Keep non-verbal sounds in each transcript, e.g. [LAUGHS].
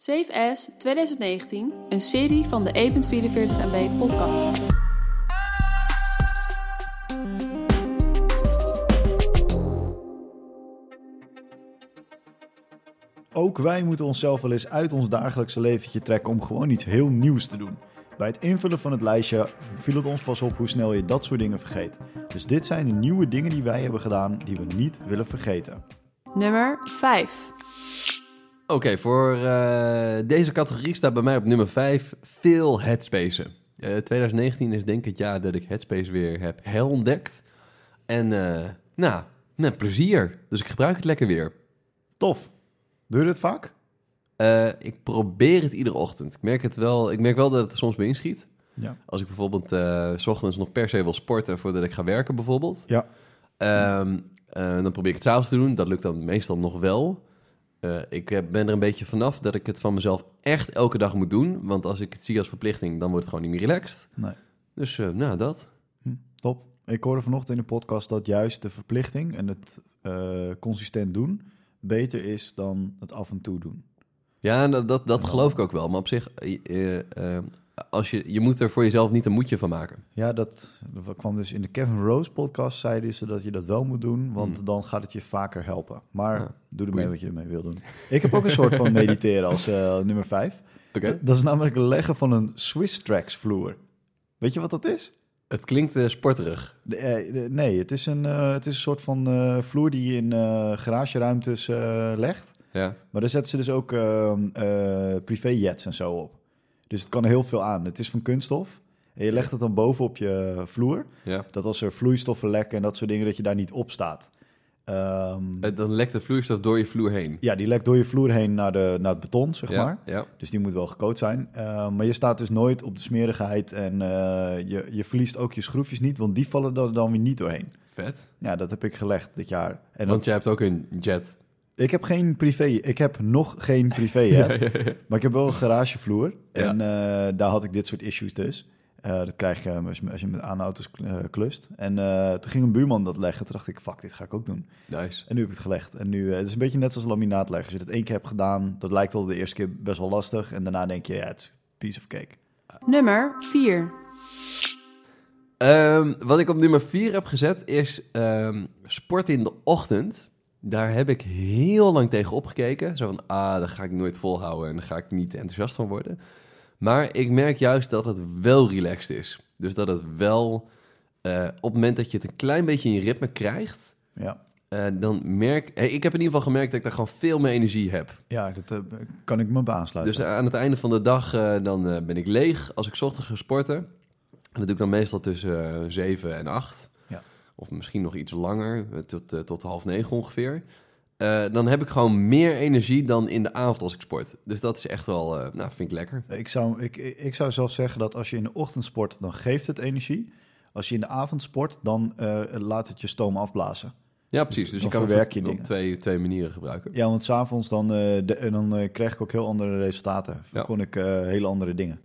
Safe As 2019, een serie van de E.44 MB podcast. Ook wij moeten onszelf wel eens uit ons dagelijkse leventje trekken om gewoon iets heel nieuws te doen. Bij het invullen van het lijstje viel het ons pas op hoe snel je dat soort dingen vergeet. Dus dit zijn de nieuwe dingen die wij hebben gedaan die we niet willen vergeten. Nummer 5. Oké, voor eh, deze categorie staat bij mij op nummer 5 veel headspacen. Eh 2019 is denk ik het jaar dat ik Headspace weer heb herontdekt. En eh, nou, met plezier. Dus ik gebruik het lekker weer. Tof. Doe je dit vaak? Eh, ik probeer het iedere ochtend. Ik merk, het wel, ik merk wel dat het er soms bij inschiet. Ja. Als ik bijvoorbeeld eh, s ochtends nog per se wil sporten voordat ik ga werken bijvoorbeeld. Ja. Ehm, eh, dan probeer ik het s'avonds te doen. Dat lukt dan meestal nog wel. Eh, ik ben er een beetje vanaf dat ik het van mezelf echt elke dag moet doen. Want als ik het zie als verplichting, dan wordt het gewoon niet meer relaxed. Nee. Dus eh, nou, dat. Hm, top. Ik hoorde vanochtend in de podcast dat juist de verplichting en het eh, consistent doen beter is dan het af en toe doen. Ja, dat, dat, dat geloof ik ook wel. Maar op zich, als je, je moet er voor jezelf niet een moedje van maken. Ja, dat, dat kwam dus in de Kevin Rose podcast, zeiden ze dat je dat wel moet doen, want Hmm. dan gaat het je vaker helpen. Maar Ja, doe ermee boeiend. wat je ermee wil doen. Ik heb ook een soort van [LAUGHS] mediteren als eh, nummer vijf. Oké. Dat is namelijk leggen van een Swiss Tracks vloer. Weet je wat dat is? Het klinkt eh, sporterig. De- eh, de- nee, het is, een, het is een soort van vloer die je in garageruimtes legt. Ja. Maar daar zetten ze dus ook ehm eh, privéjets en zo op. Dus het kan heel veel aan. Het is van kunststof. En je legt het dan boven op je vloer. ja. Dat als er vloeistoffen lekken en dat soort dingen, dat je daar niet op staat. Eh, Dan lekt de vloeistof door je vloer heen. ja, die lekt door je vloer heen naar, de, naar het beton, zeg ja, maar. Ja. Dus die moet wel gecoat zijn. Ehm, maar je staat dus nooit op de smerigheid en eh, je, je verliest ook je schroefjes niet, want die vallen er dan weer niet doorheen. Vet. Ja, dat heb ik gelegd dit jaar. En dat- Want jij hebt ook een jet. Ik heb geen privé, ik heb nog geen privé, [LAUGHS] hè? maar ik heb wel een garagevloer. Ja. En eh, daar had ik dit soort issues dus. Eh, dat krijg je als je, als je met aan auto's eh, klust. En eh, toen ging een buurman dat leggen. Toen dacht ik, fuck, dit ga ik ook doen. Nice. En nu heb ik het gelegd. En nu, eh, het is een beetje net zoals laminaat leggen. Als je dat één keer hebt gedaan, dat lijkt al de eerste keer best wel lastig. En daarna denk je, ja, het is piece of cake. Nummer 4. Ehm, wat ik op nummer 4 heb gezet is ehm, sport in de ochtend. Daar heb ik heel lang tegen opgekeken. Zo van, ah, dat ga ik nooit volhouden en daar ga ik niet enthousiast van worden. Maar ik merk juist dat het wel relaxed is. Dus dat het wel, eh, op het moment dat je het een klein beetje in je ritme krijgt, Ja, eh, dan merk eh, ik heb in ieder geval gemerkt dat ik daar gewoon veel meer energie heb. ja dat kan ik me aansluiten. Dus aan het einde van de dag dan ben ik leeg als ik 's ochtends ga sporten. En dat doe ik dan meestal tussen eh, 7 en 8. Ja. Of misschien nog iets langer, eh, tot, eh, tot half negen ongeveer. Eh, dan heb ik gewoon meer energie dan in de avond als ik sport. Dus dat is echt wel, nou, vind ik lekker. Ik zou, ik, ik zou zelf zeggen dat als je in de ochtend sport, dan geeft het energie. Als je in de avond sport, dan laat het je stoom afblazen. Ja, precies. Dus je Dan kan het je op, dingen. twee, twee manieren gebruiken. Ja, want s'avonds dan, de, dan krijg ik ook heel andere resultaten. Dan Ja. kon ik hele andere dingen.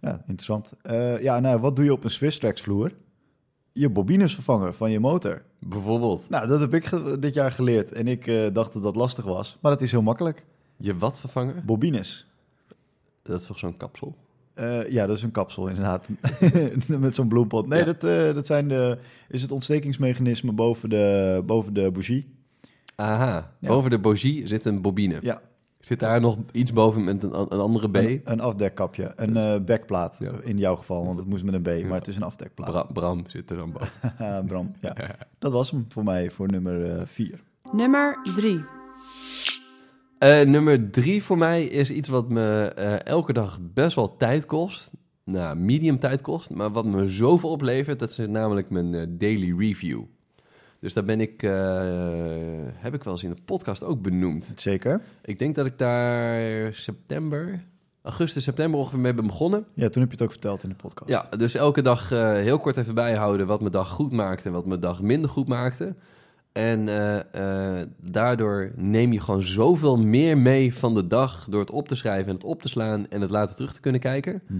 Ja. interessant. Eh, ja, nou, wat doe je op een Swiss Tracks vloer? Je bobines vervangen van je motor. Bijvoorbeeld, Nou, dat heb ik dit jaar geleerd. En ik eh, dacht dat dat lastig was. Maar dat is heel makkelijk. je wat vervangen? Bobines. Dat is toch zo'n kapsel? Eh, ja, dat is een kapsel inderdaad. [LAUGHS] Met zo'n bloempot. Nee, Ja. dat, eh, dat zijn de, is het ontstekingsmechanisme boven de, boven de bougie. Aha, Ja. boven de bougie zit een bobine. Ja, Zit daar nog iets boven met een, een andere B? een, een afdekkapje. Een Dus- eh backplaat Ja. in jouw geval, want het moest met een B. Ja. Maar het is een afdekplaat. Bra- Bram zit er dan boven. Haha, [LAUGHS] Bram, ja. Dat was hem voor mij voor nummer 4. Nummer 3. Eh, nummer drie voor mij is iets wat me eh, elke dag best wel tijd kost. Nou, medium tijd kost, maar wat me zoveel oplevert, dat is namelijk mijn eh, daily review. Dus daar ben ik, eh, heb ik wel eens in de podcast ook benoemd. Zeker. Ik denk dat ik daar september, augustus, september ongeveer mee ben begonnen. Ja, toen heb je het ook verteld in de podcast. Ja, dus elke dag eh, heel kort even bijhouden wat mijn dag goed maakte en wat mijn dag minder goed maakte. En eh, daardoor neem je gewoon zoveel meer mee van de dag door het op te schrijven en het op te slaan en het later terug te kunnen kijken. Mhm.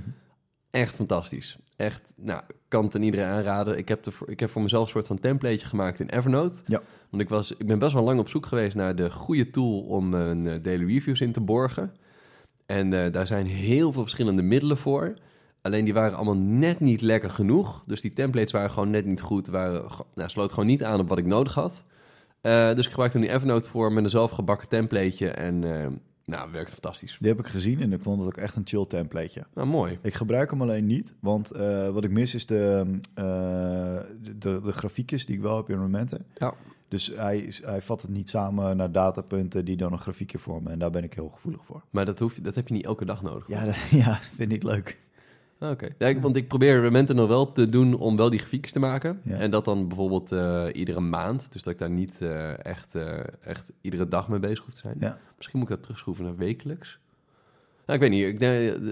Echt fantastisch. Echt, nou, kan het aan iedereen aanraden. Ik heb, er, ik heb voor mezelf een soort van templateje gemaakt in Evernote. Ja. Want ik, was, ik ben best wel lang op zoek geweest naar de goede tool om mijn eh, daily reviews in te borgen. En eh, daar zijn heel veel verschillende middelen voor. Alleen die waren allemaal net niet lekker genoeg. Dus die templates waren gewoon net niet goed. Waren, nou, sloot gewoon niet aan op wat ik nodig had. Eh, dus ik gebruikte nu Evernote voor met een zelfgebakken templateje. En eh, nou, werkt fantastisch. Die heb ik gezien en ik vond het ook echt een chill templateje. Nou, mooi. Ik gebruik hem alleen niet, want eh, wat ik mis is de, eh, de, de grafiekjes die ik wel heb in momenten. Ja. Dus hij, hij vat het niet samen naar datapunten die dan een grafiekje vormen. En daar ben ik heel gevoelig voor. Maar dat, hoef je, dat heb je niet elke dag nodig. Ja, dat, [LAUGHS] ja, vind ik leuk. Oké. Ja, want ik probeer Rementen nog wel te doen om wel die grafiekjes te maken. Ja. En dat dan bijvoorbeeld eh, iedere maand. Dus dat ik daar niet eh, echt, eh, echt iedere dag mee bezig hoef te zijn. Misschien moet ik dat terugschroeven naar wekelijks. Nou, ik weet niet. Ik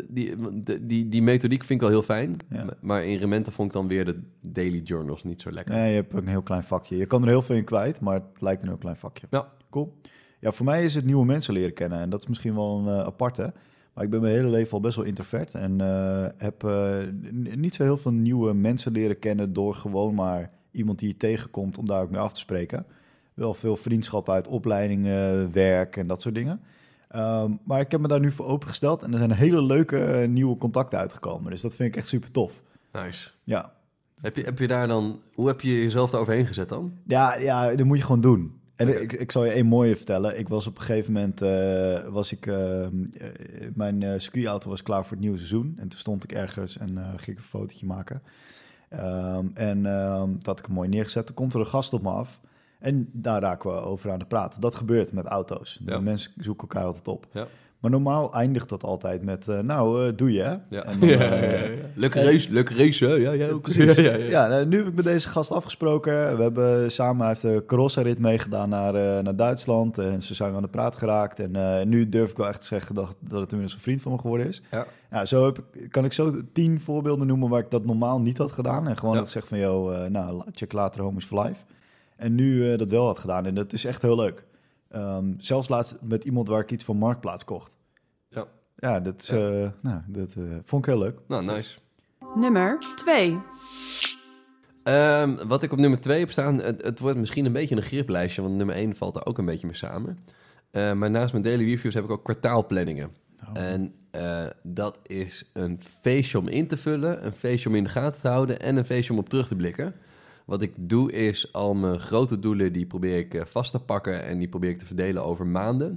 die, die, die, die methodiek vind ik wel heel fijn. Maar in Rementen vond ik dan weer de daily journals niet zo lekker. Nee, je hebt ook een heel klein vakje. Je kan er heel veel in kwijt, maar het lijkt een heel klein vakje. Ja. Cool. Ja, voor mij is het nieuwe mensen leren kennen. En dat is misschien wel een aparte. Maar ik ben mijn hele leven al best wel introvert. En eh, heb eh, niet zo heel veel nieuwe mensen leren kennen... door gewoon maar iemand die je tegenkomt om daar ook mee af te spreken. Wel veel vriendschap uit opleidingen, werk en dat soort dingen. Ehm, maar ik heb me daar nu voor opengesteld. En er zijn hele leuke eh, nieuwe contacten uitgekomen. Dus dat vind ik echt super tof. Nice. Ja, Heb je, heb je daar dan... Hoe heb je jezelf daaroverheen gezet dan? Ja, ja, dat moet je gewoon doen. En ik, ik zal je één mooie vertellen. Ik was op een gegeven moment, eh, was ik, eh, eh, mijn eh skiauto was klaar voor het nieuwe seizoen. En toen stond ik ergens en ging ik een fotootje maken. Ehm, en ehm dat had ik hem mooi neergezet. Toen komt er een gast op me af. En daar raken we over aan de praten. Dat gebeurt met auto's. Ja. Mensen zoeken elkaar altijd op. Ja. Maar normaal eindigt dat altijd met, eh, nou, eh, doe je hè? Ja. En dan, [LAUGHS] eh. Leuke race, leuke race, hè? Ja, ja, Precies. Ja, ja, ja. Nu heb ik met deze gast afgesproken. We hebben samen, hij heeft de Carossa-rit meegedaan naar, eh, naar Duitsland. En ze zijn aan de praat geraakt. En eh, nu durf ik wel echt te zeggen dat, dat het inmiddels een vriend van me geworden is. Ja. Ja, zo heb ik, kan ik zo tien voorbeelden noemen waar ik dat normaal niet had gedaan. En gewoon dat ik zeg van, joh, eh, nou, check later Home is for Life. En nu eh, dat wel had gedaan. En dat is echt heel leuk. Ehm, zelfs laatst met iemand waar ik iets van Marktplaats kocht. Ja. Ja, dat, is, Ja. eh, nou, dat eh, vond ik heel leuk. Nou, nice. Nummer 2. Ehm, wat ik op nummer 2 heb staan, het, het wordt misschien een beetje een griplijstje, want nummer 1 valt er ook een beetje mee samen. Eh, maar naast mijn daily reviews heb ik ook kwartaalplanningen. Oh. En eh, dat is een feestje om in te vullen, een feestje om in de gaten te houden en een feestje om op terug te blikken. Wat ik doe is al mijn grote doelen, die probeer ik eh, vast te pakken en die probeer ik te verdelen over maanden.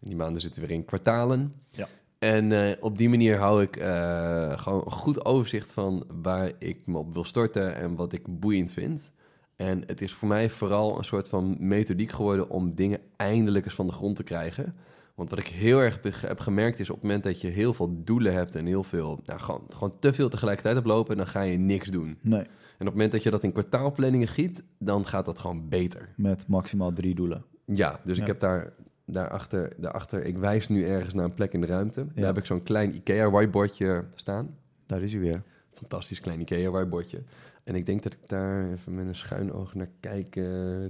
En die maanden zitten weer in kwartalen. Ja. En eh, op die manier hou ik eh, gewoon een goed overzicht van waar ik me op wil storten en wat ik boeiend vind. En het is voor mij vooral een soort van methodiek geworden om dingen eindelijk eens van de grond te krijgen. Want wat ik heel erg heb gemerkt is op het moment dat je heel veel doelen hebt en heel veel, nou, gewoon, gewoon te veel tegelijkertijd hebt lopen, dan ga je niks doen. Nee, En op het moment dat je dat in kwartaalplanningen giet, dan gaat dat gewoon beter. met maximaal drie doelen. Ja, dus Ja. ik heb daar daarachter, daarachter, ik wijs nu ergens naar een plek in de ruimte. Ja. Daar heb ik zo'n klein IKEA whiteboardje staan. Daar is hij weer. Fantastisch klein IKEA whiteboardje. En ik denk dat ik daar even met een schuin oog naar kijk. eh,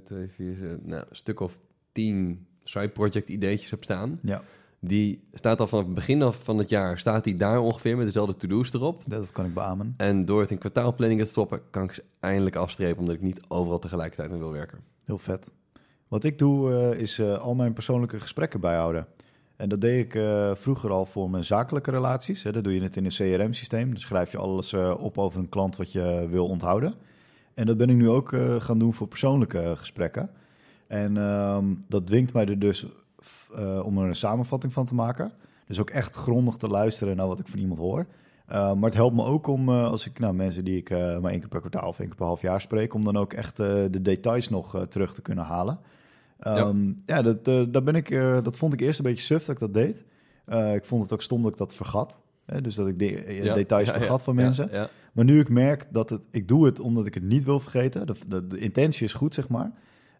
twee, vier, nou, een stuk of tien side project ideetjes heb staan. Ja, Die staat al vanaf het begin af van het jaar, staat die daar ongeveer met dezelfde to-do's erop. dat, dat kan ik beamen. En door het in kwartaalplanningen te stoppen, kan ik ze eindelijk afstrepen, omdat ik niet overal tegelijkertijd aan wil werken. Heel vet. Wat ik doe, eh, is eh, al mijn persoonlijke gesprekken bijhouden. En dat deed ik eh, vroeger al voor mijn zakelijke relaties. Hè. Dat doe je het in een CRM-systeem. Dan schrijf je alles op over een klant wat je wil onthouden. En dat ben ik nu ook gaan doen voor persoonlijke gesprekken. En ehm, dat dwingt mij er dus eh, om er een samenvatting van te maken. Dus ook echt grondig te luisteren naar wat ik van iemand hoor. Uh, maar het helpt me ook om, uh, als ik nou, mensen die ik maar één keer per kwartaal of één keer per half jaar spreek, om dan ook echt de details nog terug te kunnen halen. Um, ja, ja dat, daar ben ik, dat vond ik eerst een beetje suf dat ik dat deed. Ik vond het ook stom dat ik dat vergat. Hè? Dus dat ik de, ja, details ja, vergat van mensen. Maar nu ik merk dat het, ik doe het omdat ik het niet wil vergeten. De, de, de intentie is goed, zeg maar.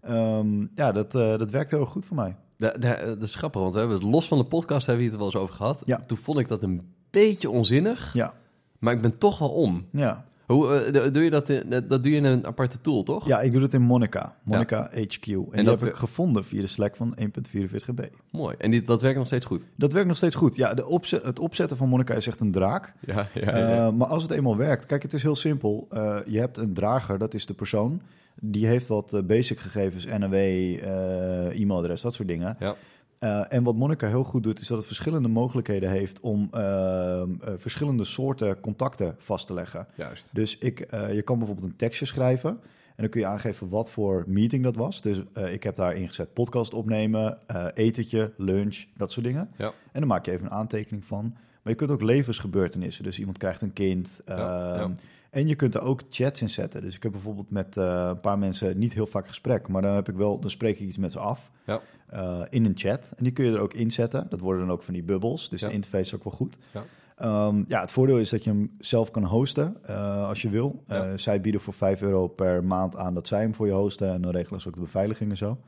Um, ja, dat, uh, dat werkt heel goed voor mij. Da, da, dat is grappig, want we hebben het los van de podcast hebben we het er wel eens over gehad. Ja. Toen vond ik dat een beetje onzinnig. Ja. Maar ik ben toch wel om. Ja. Hoe uh, doe je dat? In, dat doe je in een aparte tool, toch? Ja, ik doe het in Monica. Monica ja. HQ. En, en die heb ik gevonden via de Slack van 1.44 GB. Mooi. En die, dat werkt nog steeds goed? Dat werkt nog steeds goed. Ja, de opzet, het opzetten van Monica is echt een draak. Ja, ja, ja. Uh, maar als het eenmaal werkt... Kijk, het is heel simpel. Uh, je hebt een drager, dat is de persoon. Die heeft wat uh, basic gegevens, NAW, e-mailadres, dat soort dingen. Ja. Eh, en wat Monica heel goed doet, is dat het verschillende mogelijkheden heeft om eh, verschillende soorten contacten vast te leggen. Juist. Dus ik, eh, je kan bijvoorbeeld een tekstje schrijven en dan kun je aangeven wat voor meeting dat was. Dus eh, ik heb daar ingezet podcast opnemen, eh, etentje, lunch, dat soort dingen. Ja. En dan maak je even een aantekening van. Maar je kunt ook levensgebeurtenissen. Dus iemand krijgt een kind. Ja, ehm, ja. En je kunt er ook chats in zetten. Dus ik heb bijvoorbeeld met eh, een paar mensen niet heel vaak gesprek, maar dan heb ik wel, dan spreek ik iets met ze af Ja. eh, in een chat. En die kun je er ook inzetten. Dat worden dan ook van die bubbels. Dus Ja. de interface is ook wel goed. Ja. Ehm, ja, het voordeel is dat je hem zelf kan hosten eh, als je wil. Zij bieden voor 5 euro per maand aan dat zij hem voor je hosten. En dan regelen ze ook de beveiliging en zo.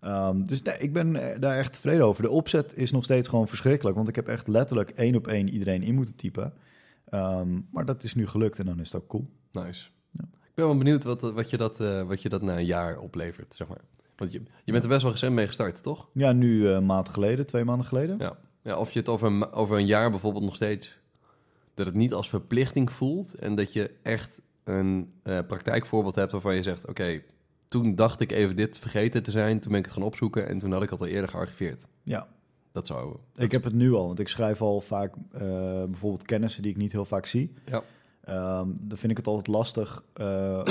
Ehm, dus nee, ik ben daar echt tevreden over. De opzet is nog steeds gewoon verschrikkelijk. Want ik heb echt letterlijk één op één iedereen in moeten typen. Ehm, maar dat is nu gelukt en dan is ook cool. Nice. Ja. Ik ben wel benieuwd wat, wat, je dat, eh, wat je dat na een jaar oplevert, zeg maar. Want je, je bent er best wel recent mee gestart, toch? Ja, nu eh, een maand geleden, twee maanden geleden. Ja. ja of je het over een, over een jaar bijvoorbeeld nog steeds... dat het niet als verplichting voelt... en dat je echt een eh, praktijkvoorbeeld hebt waarvan je zegt... oké, toen dacht ik even dit vergeten te zijn... toen ben ik het gaan opzoeken en toen had ik het al eerder gearchiveerd. Ja, Dat zou... ik heb het nu al. Want ik schrijf al vaak eh, bijvoorbeeld kennissen die ik niet heel vaak zie. Ja. Ehm, dan vind ik het altijd lastig eh,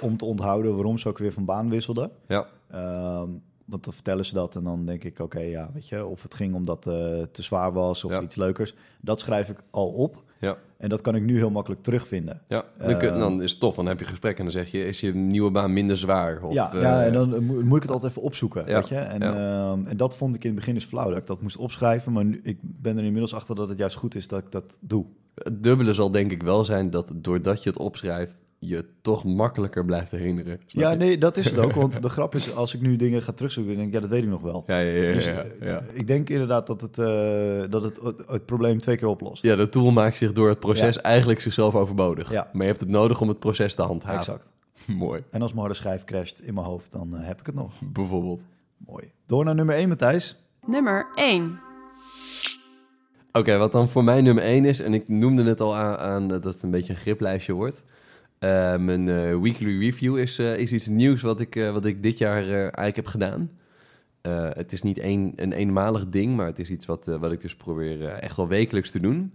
om te onthouden waarom ze ook weer van baan wisselden. Ja, Ehm, want dan vertellen ze dat en dan denk ik, oké, ja, weet je, of het ging omdat het te zwaar was of Ja. iets leukers. Dat schrijf ik al op ja, en dat kan ik nu heel makkelijk terugvinden. ja. Dan, kun- Eh, dan is het tof, dan heb je gesprek en dan zeg je... is je nieuwe baan minder zwaar? Of, ja, eh, ja, en dan moet, moet ik het altijd even opzoeken, Ja, weet je. En, ja. ehm, en dat vond ik in het begin dus flauw, dat ik dat moest opschrijven. Maar nu, ik ben er inmiddels achter dat het juist goed is dat ik dat doe. Het dubbele zal denk ik wel zijn dat doordat je het opschrijft... je toch makkelijker blijft herinneren. Ja, nee, dat is het ook. Want [LAUGHS] de grap is, als ik nu dingen ga terugzoeken, dan denk ik, ja, dat weet ik nog wel. Ja, ja, ja. Dus ja, eh, ja. ik denk inderdaad dat het, eh, dat het, het, het probleem twee keer oplost. Ja, de tool maakt zich door het proces eigenlijk zichzelf overbodig. Ja. Maar je hebt het nodig om het proces te handhaven. exact. [LAUGHS] Mooi, En als mijn harde schijf crasht in mijn hoofd, dan eh, heb ik het nog. [LAUGHS] bijvoorbeeld. Mooi. Door naar nummer 1, Matthijs. Nummer 1. Oké, wat dan voor mij nummer 1 is, en ik noemde het al aan, aan dat het een beetje een griplijstje wordt. Eh, mijn eh, weekly review is, eh, is iets nieuws wat ik, wat ik dit jaar eigenlijk heb gedaan. Het is niet één, een eenmalig ding, maar het is iets wat, wat ik dus probeer echt wel wekelijks te doen.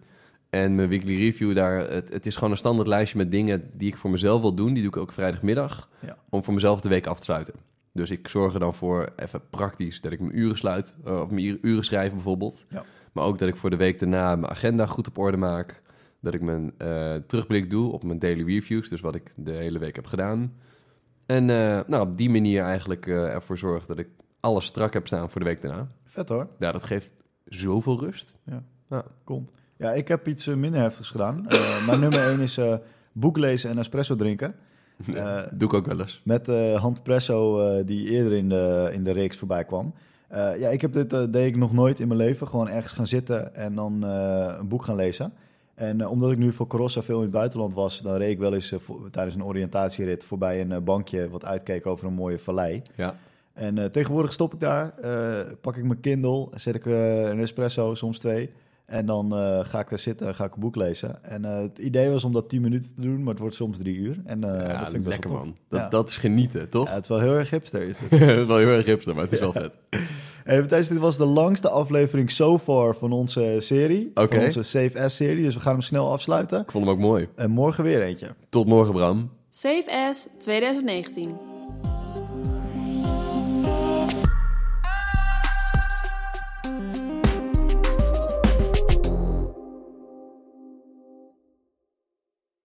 En mijn weekly review daar, het, het is gewoon een standaard lijstje met dingen die ik voor mezelf wil doen. Die doe ik ook vrijdagmiddag, Ja. om voor mezelf de week af te sluiten. Dus ik zorg er dan voor, even praktisch, dat ik mijn uren sluit, of mijn uren schrijf bijvoorbeeld. Ja. Maar ook dat ik voor de week daarna mijn agenda goed op orde maak. Dat ik mijn eh, terugblik doe op mijn daily reviews, dus wat ik de hele week heb gedaan. En eh, nou, op die manier eigenlijk eh, ervoor zorg dat ik alles strak heb staan voor de week daarna. Vet hoor. Ja, dat geeft zoveel rust. Ja. Ja. Cool. Ja, ik heb iets minder heftigs gedaan. [LAUGHS] Mijn nummer 1 is boek lezen en espresso drinken. [LAUGHS] Doe ik ook wel eens. Met de handpresso eh, die eerder in de, in de reeks voorbij kwam. Ja, ik heb dit deed ik nog nooit in mijn leven. Gewoon ergens gaan zitten en dan een boek gaan lezen. En eh, omdat ik nu voor Corossa veel in het buitenland was, dan reed ik wel eens eh, voor- tijdens een oriëntatierit voorbij een eh, bankje wat uitkeek over een mooie vallei. Ja. En tegenwoordig stop ik daar, pak ik mijn Kindle, zet ik een espresso, soms twee. En dan ga ik daar zitten en ga ik een boek lezen. En het idee was om dat 10 minuten te doen, maar het wordt soms drie uur. En ja, dat vind ik lekker man. Dat, Ja. dat is genieten, toch? Ja, het is wel heel erg hipster is dit. [LAUGHS] Het is wel heel erg hipster, maar het is wel vet. Hey, Matthijs, dit was de langste aflevering so far van onze serie. Oké. Van onze Safe S-serie. Dus we gaan hem snel afsluiten. Ik vond hem ook mooi. En morgen weer eentje. Tot morgen, Bram. Save as 2019.